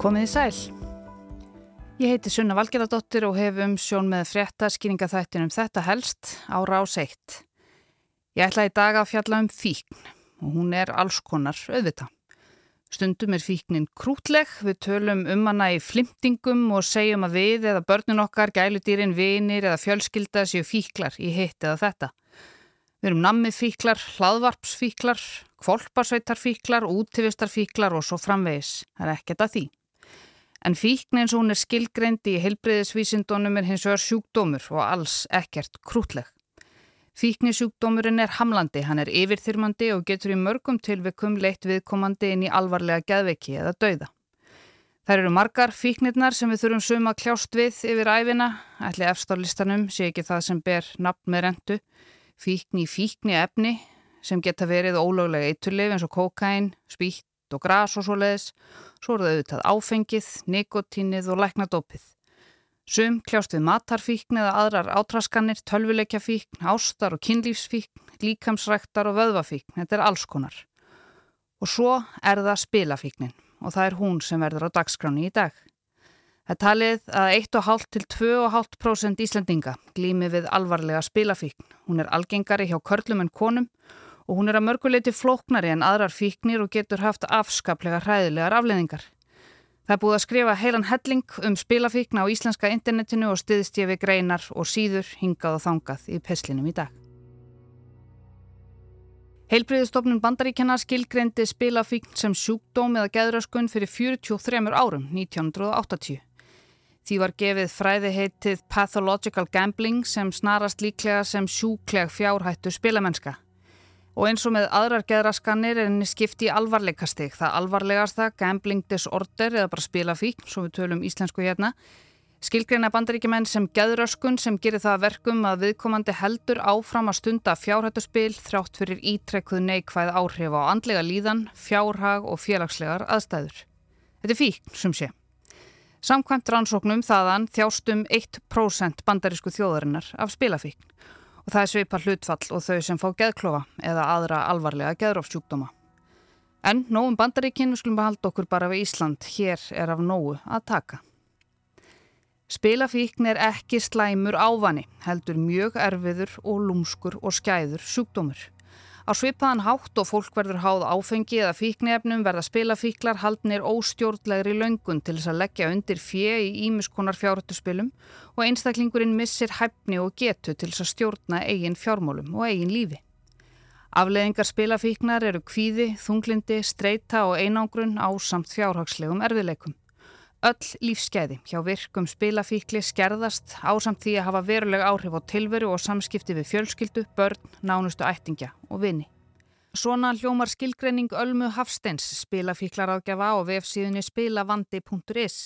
Komið í sæl. Ég heiti Sunna Valgeradóttir og hef um sjón með frétta skýringaþættinum þetta helst á rás 1. Ég ætla í dag að fjalla um fíkn og hún er alls konar auðvita. Stundum er fíknin krútleg, við tölum um hana í flimtingum og segjum að við eða börnun okkar, gæludýrin, vinir eða fjölskylda séu fíklar í hitt eða þetta. Við erum nammið fíklar, hlaðvarpsfíklar, kvolparsveitarfíklar, útivistarfíklar og svo framvegis. Það er ekkert að því. En fíkn eins og hún er skilgreindi í heilbreyðisvísindunum er hins vegar sjúkdómur og alls ekkert krútleg. Fíknisjúkdómurinn er hamlandi, hann er yfirþyrmandi og getur í mörgum tilvikum leitt viðkomandi inn í alvarlega geðveiki eða dauða. Það eru margar fíknirnar sem við þurfum sum að kljást við yfir æfina, ætli efstálistanum sé ekki það sem ber nafn með rentu, fíkni í fíkni efni sem geta verið ólöglega eitturlif eins og kokain, spýtt og gras og svo leiðis, svo eru þau auðvitað áfengið, nikotínið og læknadópið. Sum kljást við matarfíkn eða aðrar átraskanir, tölvuleikjafíkn, ástar og kynlífsfíkn, líkamsræktar og vöðvafíkn. Þetta er alls konar. Og svo er það spilafíknin og það er hún sem verður á dagskráni í dag. Það talið að 1,5 til 2,5% Íslandinga glými við alvarlega spilafíkn. Hún er algengari hjá körlum en konum og hún er að mörguleiti flóknari en aðrar fíknir og getur haft afskaplega hræðilegar afleðingar. Það er búið að skrifa heilan helling um spilafíkna á íslenska internetinu og stiðst ég við greinar og síður hingað og þangað í peslinum í dag. Heilbriðistofnun bandaríkjana skilgreindi spilafíkn sem sjúkdóm eða geðröskun fyrir 43 árum, 1980. Því var gefið fræði heitið Pathological Gambling sem snarast líklega sem sjúkleg fjárhættu spilamennska. Og eins og með aðrar geðraskanir er henni skipti í alvarleikastig. Það alvarlegasta, gambling disorder eða bara spilafík, svo við tölum íslensku hérna. Skilgreina bandaríkjumenn sem geðröskun sem gerir það verkum að viðkomandi heldur áfram að stunda fjárhættuspil þrátt fyrir ítrekkuð neikvæð áhrif á andlega líðan, fjárhag og félagslegar aðstæður. Þetta er fík, sem sé. Samkvæmt rannsóknum þaðan þjástum 1% bandarísku þjóðarinnar af spilafíkn og það er sveipa hlutfall og þau sem fá geðklofa eða aðra alvarlega geðrófsjúkdóma. En nógum bandaríkinn við skulum behalda okkur bara við Ísland, hér er af nógu að taka. Spilafíkn er ekki slæmur ávani, heldur mjög erfiður og lúmskur og skæður sjúkdómur. Á svipaðan hátt og fólk verður háð áfengi eða fíknefnum verða spilafíklar haldnir óstjórnlegri löngun til þess að leggja undir fjö í ímiskonar fjárhættuspilum og einstaklingurinn missir hæfni og getu til þess að stjórna eigin fjármólum og eigin lífi. Afleðingar spilafíknar eru kvíði, þunglindi, streyta og einangrun á samt fjárhagslegum erfiðleikum. Öll lífskeiði hjá virkum spilafíkli skerðast ásamt því að hafa veruleg áhrif á tilveru og samskipti við fjölskyldu, börn, nánustu ættingja og vini. Svona hljómar skilgreining Ölmu Hafsteins spilafíklar ágjafa á vefsíðunni spilavandi.is.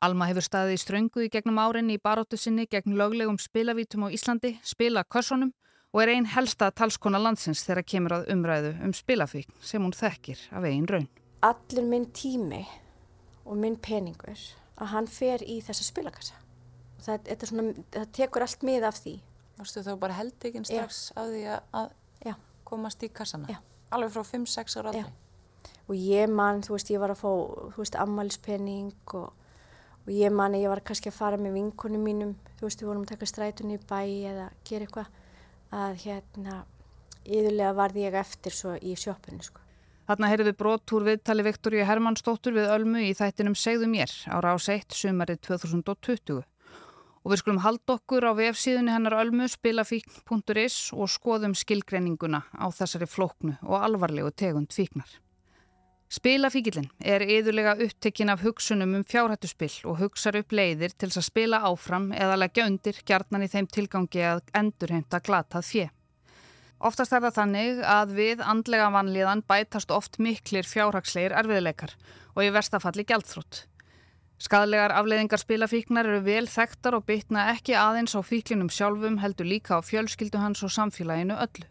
Alma hefur staðið í ströngu í gegnum árinni í baróttu sinni gegn löglegum spilavítum á Íslandi, spila körsonum og er einn helsta talskona landsins þegar kemur að umræðu um spilafíkn sem hún þekkir af einn raun. Allur minn tími og minn peningur að hann fer í þessa spilakassa. Og það, svona, það tekur allt mið af því. Veist þú bara held ekki strax á því að, að komast í kassana? Já. alveg frá 5-6 ára aldrei og ég man, þú veist, ég var að fá þú veist, ammælispenning og, og ég man að ég var kannski að fara með vinkunum mínum, þú veist, við vorum að taka strætunni í bæ eða gera eitthvað að hérna, yðurlega varði ég eftir svo í sjópunni, sko Þarna heyrðu við brot úr viðtali Viktoríu Hermannsdóttur við Ölmu í þættinum Segðu mér ára á seitt sumarið 2020. Og við skulum halda okkur á vefsíðunni hennar Ölmu spilafíkn.is og skoðum skilgreininguna á þessari flóknu og alvarlegu tegund fíknar. Spilafíkilinn er yðurlega upptekinn af hugsunum um fjárhættuspill og hugsar upp leiðir til að spila áfram eða leggja undir gjarnan í þeim tilgangi að endurheimta glatað fjö. Oftast er það þannig að við andlega vanlíðan bætast oft miklir fjárhagsleir erfiðleikar og í verstafalli gjaldþrótt. Skadlegar afleiðingar spilafíknar eru vel þekktar og bytna ekki aðeins á fíklinum sjálfum heldur líka á fjölskyldu hans og samfélaginu öllu.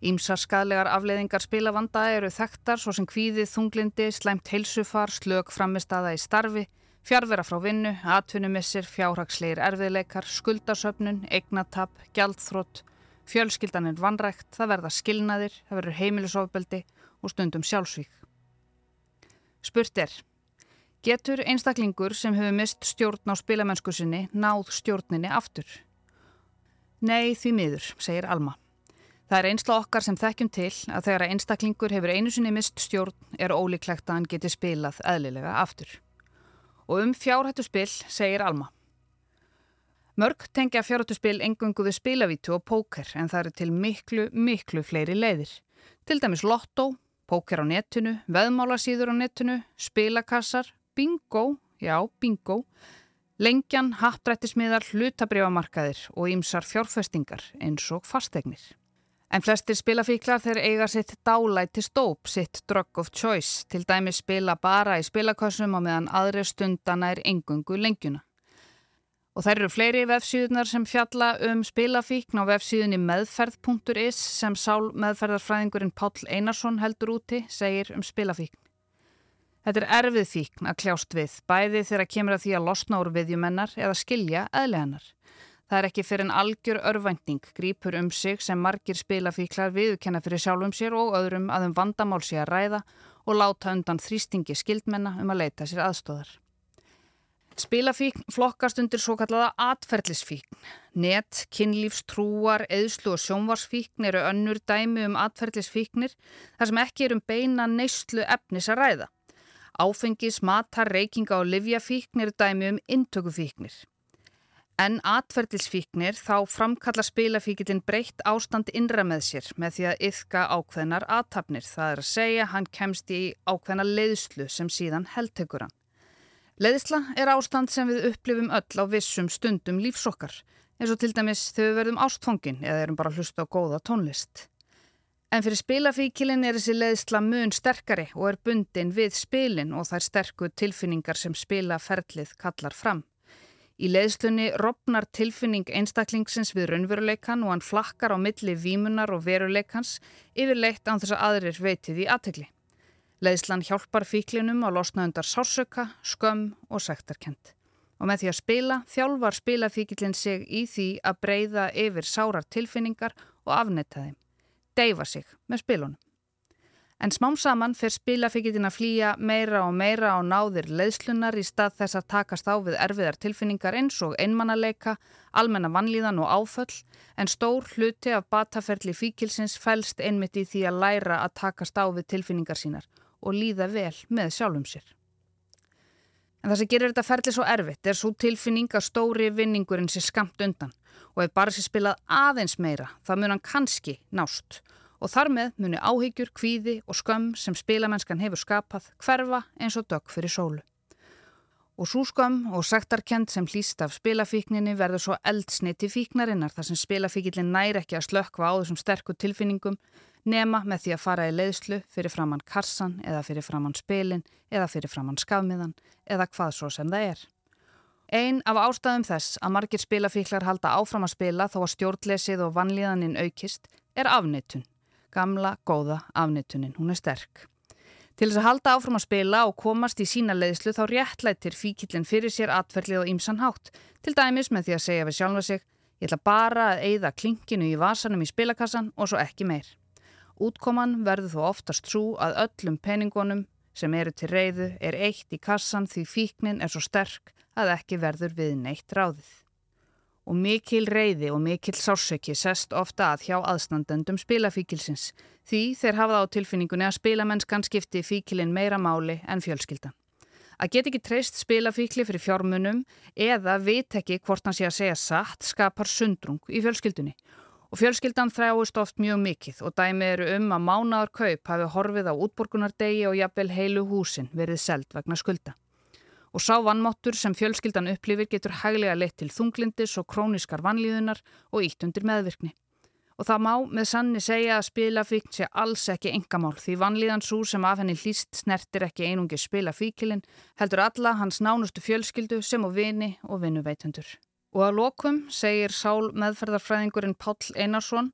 Ímsar skadlegar afleiðingar spilavanda eru þekktar svo sem kvíðið, þunglindi, slæmt heilsufar, slög framistada í starfi, fjárvera frá vinnu, atvinnumissir, fjárhagsleir erfiðleikar, skuldasöfnun, eignatapp, gjaldþrótt, Fjölskyldan er vanrækt, það verða skilnaðir, það verður heimilisofbeldi og stundum sjálfsvík. Spurt er, Getur einstaklingur sem hefur mist stjórn á spilamennsku sinni náð stjórninni aftur? Nei, því miður, segir Alma. Það er einsla okkar sem þekkjum til að þegar einstaklingur hefur einu sinni mist stjórn er ólíklegt að hann geti spilað eðlilega aftur. Og um fjárhættu spil segir Alma. Mörg tengja fjárhættu spil engungu við spilavítu og póker en það eru til miklu, miklu fleiri leiðir. Til dæmis lotto, póker á netinu, veðmálasíður á netinu, spilakassar, bingo, já bingo, lengjan, hattrættismiðar, hlutabriðamarkaðir og ýmsar fjárfestingar eins og fastegnir. En flestir spilafíklar þeir eiga sitt dálæti stóp, sitt drug of choice, til dæmi spila bara í spilakossum og meðan aðri stundana er engungu lengjuna. Og þær eru fleiri vefsíðunar sem fjalla um spilafíkn á vefsíðunni meðferð.is sem sál meðferðarfræðingurinn Páll Einarsson heldur úti, segir um spilafíkn. Þetta er erfið fíkn að kljást við, bæði þegar kemur að því að losna úr viðjumennar eða skilja eðleganar. Það er ekki fyrir en algjör örvænting grýpur um sig sem margir spilafíklar viðkenna fyrir sjálfum sér og öðrum að um vandamál sé að ræða og láta undan þrýstingi skildmenna um að leita sér aðstóðar. Spilafíkn flokkast undir svo kallaða atferðlisfíkn. Net, kynlífstrúar, eðslu og sjónvarsfíkn eru önnur dæmi um atferðlisfíknir þar sem ekki er um beina neyslu efnis að ræða. Áfengis, matar, reykinga og livjafíkn eru dæmi um intökufíknir. En atverðilsfíknir þá framkalla spilafíkilinn breytt ástand innra með sér með því að yfka ákveðnar aðtapnir. Það er að segja hann kemst í ákveðna leiðslu sem síðan heldtekur hann. Leiðsla er ástand sem við upplifum öll á vissum stundum lífsokkar eins og til dæmis þegar við verðum ástfongin eða erum bara hlusta á góða tónlist. En fyrir spilafíkilinn er þessi leiðsla mun sterkari og er bundin við spilin og þær sterku tilfinningar sem spilaferlið kallar fram. Í leiðslunni ropnar tilfinning einstaklingsins við raunveruleikan og hann flakkar á milli vímunar og veruleikans yfirleitt án þess að aðrir veitið í aðtegli. Leiðslan hjálpar fíklinum að losna undar sársöka, skömm og sektarkent. Og með því að spila þjálfar spilafíkilin sig í því að breyða yfir sárar tilfinningar og afnetta þeim. Deyfa sig með spilunum. En smám saman fer spilafíkitinn að flýja meira og meira á náðir leiðslunar í stað þess að takast á við erfiðar tilfinningar eins og einmannaleika, almenna vannlíðan og áföll, en stór hluti af bataferli fíkilsins fælst einmitt í því að læra að takast á við tilfinningar sínar og líða vel með sjálfum sér. En það sem gerir þetta ferli svo erfitt er svo tilfinning að stóri vinningurinn sé skamt undan og ef bara sé spilað aðeins meira það mun hann kannski nást og þar með muni áhyggjur, kvíði og skömm sem spilamennskan hefur skapað hverfa eins og dögg fyrir sólu. Og svo skömm og sektarkend sem hlýst af spilafíkninni verður svo eldsniti fíknarinnar þar sem spilafíkillin næri ekki að slökkva á þessum sterku tilfinningum nema með því að fara í leiðslu fyrir framann karsan eða fyrir framann spilin eða fyrir framann skafmiðan eða hvað svo sem það er. Einn af ástæðum þess að margir spilafíklar halda áfram að spila þó að stjórnlesið og vannlíðaninn aukist er afnettun gamla, góða afnittunin, hún er sterk. Til þess að halda áfram að spila og komast í sína leiðslu þá réttlættir fíkillin fyrir sér atverlið og ýmsan hátt, til dæmis með því að segja við sjálfa sig, ég ætla bara að eigða klinkinu í vasanum í spilakassan og svo ekki meir. Útkoman verður þó oftast svo að öllum peningunum sem eru til reyðu er eitt í kassan því fíknin er svo sterk að ekki verður við neitt ráðið og mikil reyði og mikil sársöki sest ofta að hjá aðstandendum spilafíkilsins. Því þeir hafa á tilfinningunni að spilamennskan skipti fíkilin meira máli en fjölskyldan. Að get ekki treyst spilafíkli fyrir fjármunum eða vit ekki hvort hann sé að segja satt skapar sundrung í fjölskyldunni. Og fjölskyldan þráist oft mjög mikið og dæmi eru um að mánaðar kaup hafi horfið á útborgunardegi og jafnvel heilu húsin verið seld vegna skulda og sá vannmáttur sem fjölskyldan upplifir getur hæglega leitt til þunglindis og króniskar vannlíðunar og ítt undir meðvirkni. Og það má með sanni segja að spilafíkn sé alls ekki engamál því vannlíðansú sem af henni hlýst snertir ekki einungi spilafíkilinn heldur alla hans nánustu fjölskyldu sem og vini og vinnuveitundur. Og að lokum segir sál meðferðarfræðingurinn Páll Einarsson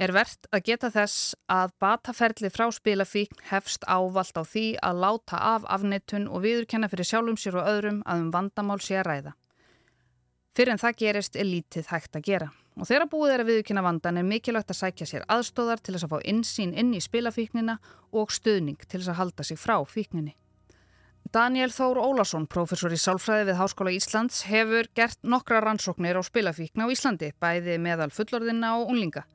er verðt að geta þess að bataferli frá spilafíkn hefst ávalt á því að láta af afnettun og viðurkenna fyrir sjálfum sér og öðrum að um vandamál sé að ræða. Fyrir en það gerist er lítið hægt að gera og þegar búið er að viðurkenna vandan er mikilvægt að sækja sér aðstóðar til þess að fá insýn inn í spilafíknina og stuðning til þess að halda sig frá fíkninni. Daniel Þór Ólason, professor í sálfræði við Háskóla Íslands, hefur gert nokkra rannsóknir á spilafíkna á Íslandi, bæði meðal fullorðina og unlinga.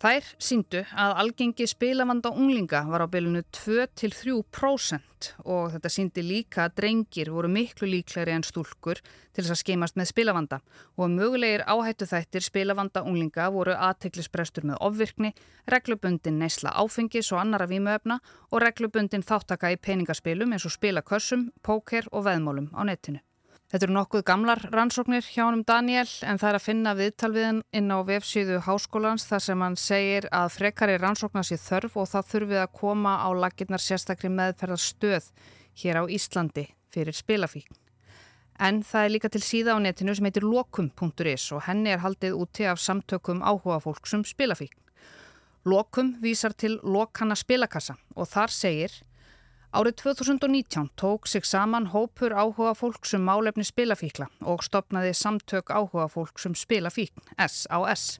Þær síndu að algengi spilavanda unglinga var á bylunu 2-3% og þetta síndi líka að drengir voru miklu líklæri en stúlkur til þess að skeimast með spilavanda og mögulegir áhættu þættir spilavanda unglinga voru aðteklisbrestur með ofvirkni, reglubundin neysla áfengis og annara vímuöfna og reglubundin þáttaka í peningaspilum eins og spilakössum, póker og veðmálum á netinu. Þetta eru nokkuð gamlar rannsóknir hjá hann um Daniel en það er að finna viðtalviðin inn á vefsíðu háskólans þar sem hann segir að frekari rannsóknar sé þörf og það þurfið að koma á laginnar sérstakri meðferðar stöð hér á Íslandi fyrir spilafíkn. En það er líka til síða á netinu sem heitir lokum.is og henni er haldið úti af samtökum áhuga fólksum spilafíkn. Lokum vísar til lokana spilakassa og þar segir Árið 2019 tók sig saman hópur áhuga fólksum málefni spilafíkla og stopnaði samtök áhuga fólksum spilafíkn, SAS.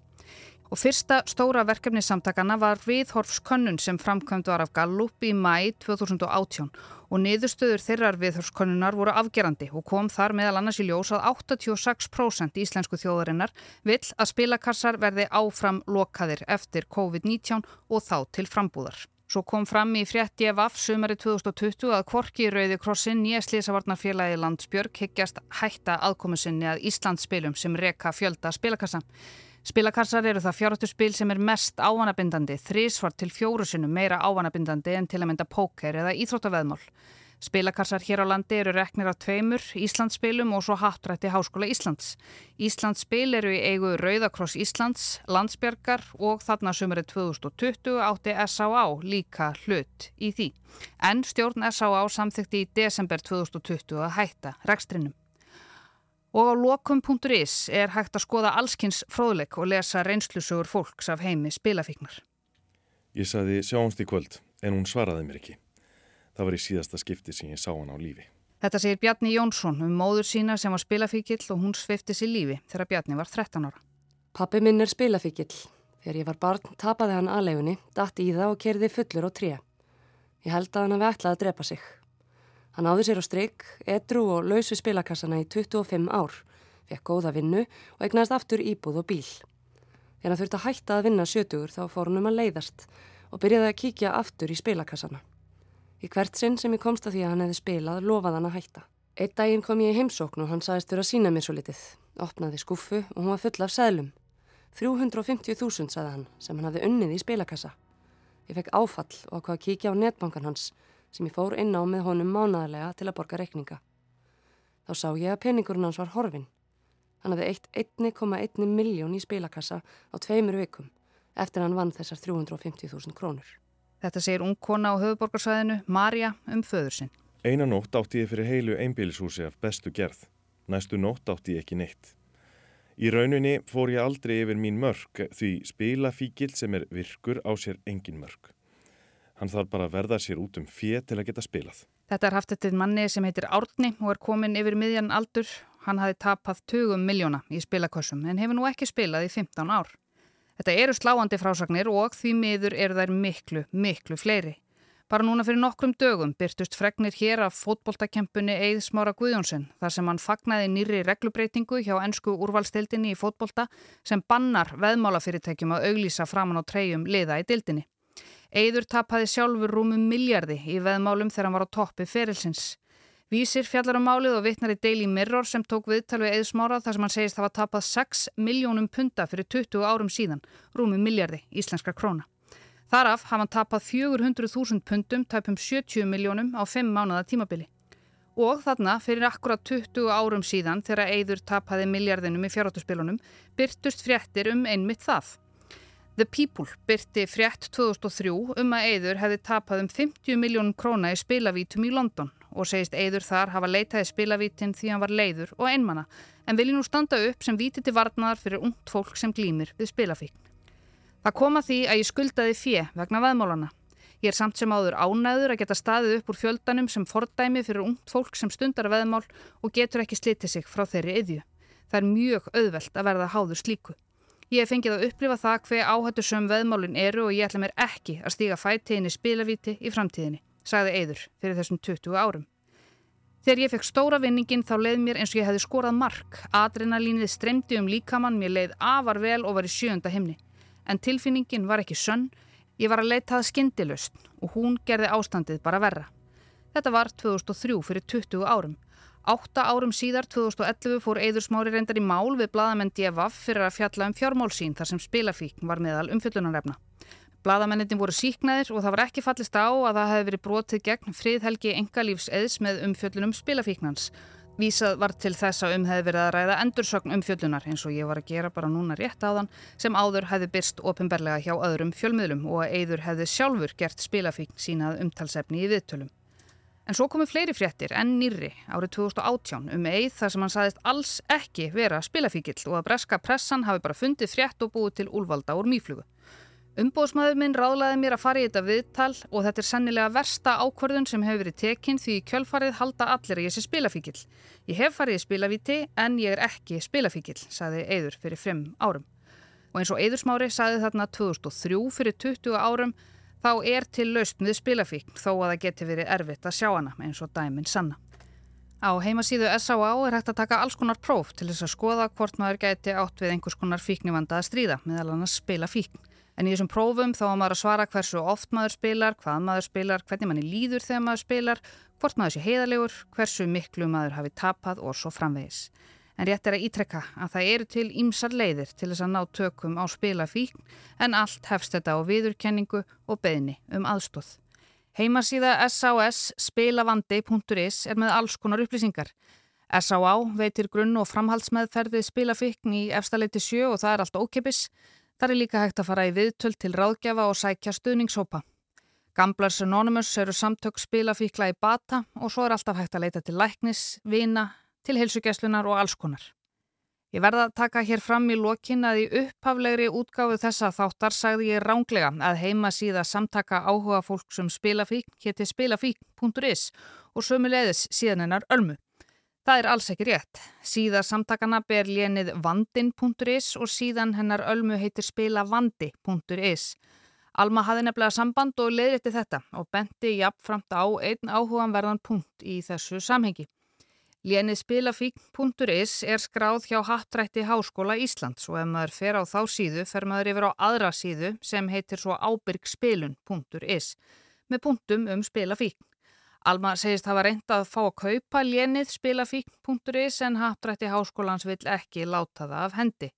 Og fyrsta stóra verkefni samtakana var viðhorfskönnun sem framkvæmt var af Gallup í mæ 2018 og niðurstöður þeirrar viðhorfskönnunar voru afgerandi og kom þar meðal annars í ljós að 86% íslensku þjóðarinnar vill að spilakassar verði áfram lokaðir eftir COVID-19 og þá til frambúðar. Svo kom fram í frétti af af sumari 2020 að Kvorki Rauði Krossin nýja slísavarnarfélagi Landsbjörg higgjast hætta aðkomusinni að Íslandsspilum sem reka fjölda spilakassa. Spilakassar eru það fjárhættu spil sem er mest ávanabindandi, þrísvart til fjórusunum meira ávanabindandi en til að mynda póker eða íþróttaveðmál. Spilakarsar hér á landi eru reknir af tveimur, Íslandsspilum og svo hattrætti Háskóla Íslands. Íslandsspil eru í eigu Rauðakross Íslands, Landsbjörgar og þarna sumarið 2020 átti S.A.A. líka hlut í því. En stjórn S.A.A. samþykti í desember 2020 að hætta rekstrinum. Og á lokum.is er hægt að skoða allskynns fróðleik og lesa reynslusugur fólks af heimi spilafíknar. Ég saði sjáumst í kvöld en hún svaraði mér ekki. Það var í síðasta skipti sem ég sá hann á lífi. Þetta segir Bjarni Jónsson um móður sína sem var spilafíkill og hún svifti sér lífi þegar Bjarni var 13 ára. Pappi minn er spilafíkill. Þegar ég var barn tapaði hann aðlegunni, dætti í það og kerði fullur á tré. Ég held að hann hafi ætlað að drepa sig. Hann áði sér á stryk, edru og lausu spilakassana í 25 ár, fekk góða vinnu og egnaðist aftur íbúð og bíl. Þegar hann þurfti að hætta að vinna sjötugur þá fór hann um að leiðast og byrjaði að kíkja aftur í spilakassana. Í hvert sinn sem ég komst að því að hann hefði spilað lofað hann að hætta. Eitt daginn kom ég í heimsókn og hann sagðist fyrir að sína mér svo litið. Opnaði skuffu og hún var full af seglum. 350.000 sagði hann sem hann hafði unnið í spilakassa. Ég fekk áfall og ákvað að kíkja á netbankan hans sem ég fór inn á með honum mánaðarlega til að borga rekninga. Þá sá ég að peningurinn hans var horfin. Hann hafði eitt 1,1 miljón í spilakassa á tveimur vikum eftir hann vann þessar 350.000 krónur. Þetta segir ung kona á höfuborgarsvæðinu, Marja, um föður sinn. Einan nótt átti ég fyrir heilu einbílishúsi af bestu gerð. Næstu nótt átti ég ekki neitt. Í rauninni fór ég aldrei yfir mín mörg því spilafíkil sem er virkur á sér engin mörg. Hann þarf bara að verða sér út um fér til að geta spilað. Þetta er haft eftir manni sem heitir Árni og er komin yfir miðjan aldur. Hann hafi tapað 20 miljóna í spilakossum en hefur nú ekki spilað í 15 ár. Þetta eru sláandi frásagnir og því miður eru þær miklu, miklu fleiri. Bara núna fyrir nokkrum dögum byrtust fregnir hér af fótboltakempunni Eið Smára Guðjónsson þar sem hann fagnaði nýri reglubreitingu hjá ennsku úrvalstildinni í fótbolta sem bannar veðmálafyrirtækjum að auglýsa framann á treyjum liða í dildinni. Eiður tapaði sjálfur rúmum miljardi í veðmálum þegar hann var á toppi ferilsins. Vísir fjallar á um málið og vittnar í Daily Mirror sem tók viðtal við Eðsmára þar sem hann segist hafa tapað 6 miljónum punta fyrir 20 árum síðan, rúmi miljardi íslenskar króna. Þaraf hafa hann tapað 400.000 puntum, tæpum 70 miljónum á 5 mánuða tímabili. Og þarna fyrir akkurat 20 árum síðan þegar Eður tapaði miljardinum í fjárhátuspilunum byrtust fréttir um einmitt það. The People byrti frétt 2003 um að Eður hefði tapað um 50 miljónum króna í spilavítum í London og segist Eidur þar hafa leitaði spilavítin því hann var leiður og einmana en vilji nú standa upp sem víti til varnaðar fyrir ungt fólk sem glýmir við spilafíkn. Það koma því að ég skuldaði fjö vegna veðmálana. Ég er samt sem áður ánæður að geta staðið upp úr fjöldanum sem fordæmi fyrir ungt fólk sem stundar veðmál og getur ekki slitið sig frá þeirri yðju. Það er mjög auðvelt að verða háður slíku. Ég hef fengið að upplifa það hver áhættu söm veðmálin eru og ég ætla mér ekki að stíga fætiðinni spilavíti í framtíðinni sagði Eidur fyrir þessum 20 árum. Þegar ég fekk stóra vinningin þá leið mér eins og ég hefði skorað mark. Adrenalínið stremdi um líkamann, mér leið afar vel og var í sjönda himni. En tilfinningin var ekki sönn, ég var að leitað skindilust og hún gerði ástandið bara verra. Þetta var 2003 fyrir 20 árum. Átta árum síðar, 2011, fór Eðursmári reyndar í mál við bladamenn DFF fyrir að fjalla um fjármálsín þar sem spilafíkn var meðal umfyllunarefna. Bladamennin voru síknaðir og það var ekki fallist á að það hefði verið brotið gegn friðhelgi engalífs eðs með umfjöllunum spilafíknans. Vísað var til þess að um hefði verið að ræða endursögn umfjöllunar eins og ég var að gera bara núna rétt á þann sem áður hefði byrst ofinberlega hjá öðrum fjölmiðlum og að Eður hefði sjálfur gert spilafíkn sínað umtalsefni í viðtölum. En svo komu fleiri fréttir enn nýri árið 2018 um Eið þar sem hann saðist alls ekki vera spilafíkill og að breska pressan hafi bara fundið frétt og búið til úlvalda úr mýflugu. Umbóðsmaður minn ráðlaði mér að fara í þetta viðtal og þetta er sannilega versta ákvörðun sem hefur verið tekinn því kjölfarið halda allir að ég sé spilafíkil. Ég hef farið í spilavíti en ég er ekki spilafíkil, saði Eður fyrir 5 árum. Og eins og Eðursmári saði þarna 2003 fyrir 20 árum þá er til laust með spilafík þó að það geti verið erfitt að sjá hana eins og dæminn sanna. Á heimasíðu S.A.A. er hægt að taka alls konar próf til þess að skoða hvort maður geti átt við einhvers konar fíknivanda að stríða meðal annars spila fíkn. En í þessum prófum þá maður að svara hversu oft maður spilar, hvað maður spilar, hvernig manni líður þegar maður spilar, hvort maður sé heiðalegur, hversu miklu maður hafi tapað og svo framvegis. En rétt er að ítrekka að það eru til ímsar leiðir til þess að ná tökum á spilafíkn en allt hefst þetta á viðurkenningu og beðni um aðstóð. Heimasíða SAS spilavandi.is er með alls konar upplýsingar. S.A.A. veitir grunn og framhaldsmeðferðið spilafíkn í efstaleiti sjö og það er allt ókipis. Þar er líka hægt að fara í viðtöl til ráðgjafa og sækja stuðningshópa. Gamblers Anonymous eru samtök spilafíkla í bata og svo er alltaf hægt að leita til læknis, vina, til heilsugjæslunar og alls konar. Ég verða að taka hér fram í lokin að í upphaflegri útgáfu þessa þáttar sagði ég ránglega að heima síða samtaka áhuga fólk sem spilafík hétti spilafík.is og sömulegðis síðan hennar ölmu. Það er alls ekki rétt. Síða samtakana ber lénið vandin.is og síðan hennar ölmu heitir spilavandi.is. Alma hafi nefnilega samband og leiðrætti þetta og benti jafnframt á einn áhuganverðan punkt í þessu samhengi. Lénið spilafík.is er skráð hjá Hattrætti Háskóla Íslands og ef maður fer á þá síðu fer maður yfir á aðra síðu sem heitir svo ábyrgspilun.is með punktum um spilafík. Alma segist hafa reynd að fá að kaupa lénið spilafík.is en hattrætti háskólans vill ekki láta það af hendi.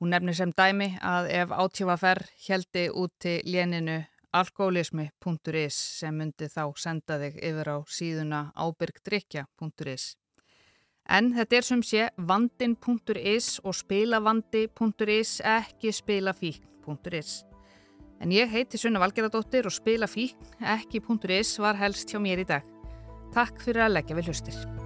Hún nefnir sem dæmi að ef átjófaferr heldi úti léninu alkoholismi.is sem myndi þá senda þig yfir á síðuna ábyrgdrykja.is. En þetta er sem sé vandin.is og spilavandi.is ekki spilafík.is. En ég heiti Sunna Valgeradóttir og spila fík, ekki.is var helst hjá mér í dag. Takk fyrir að leggja við hlustir.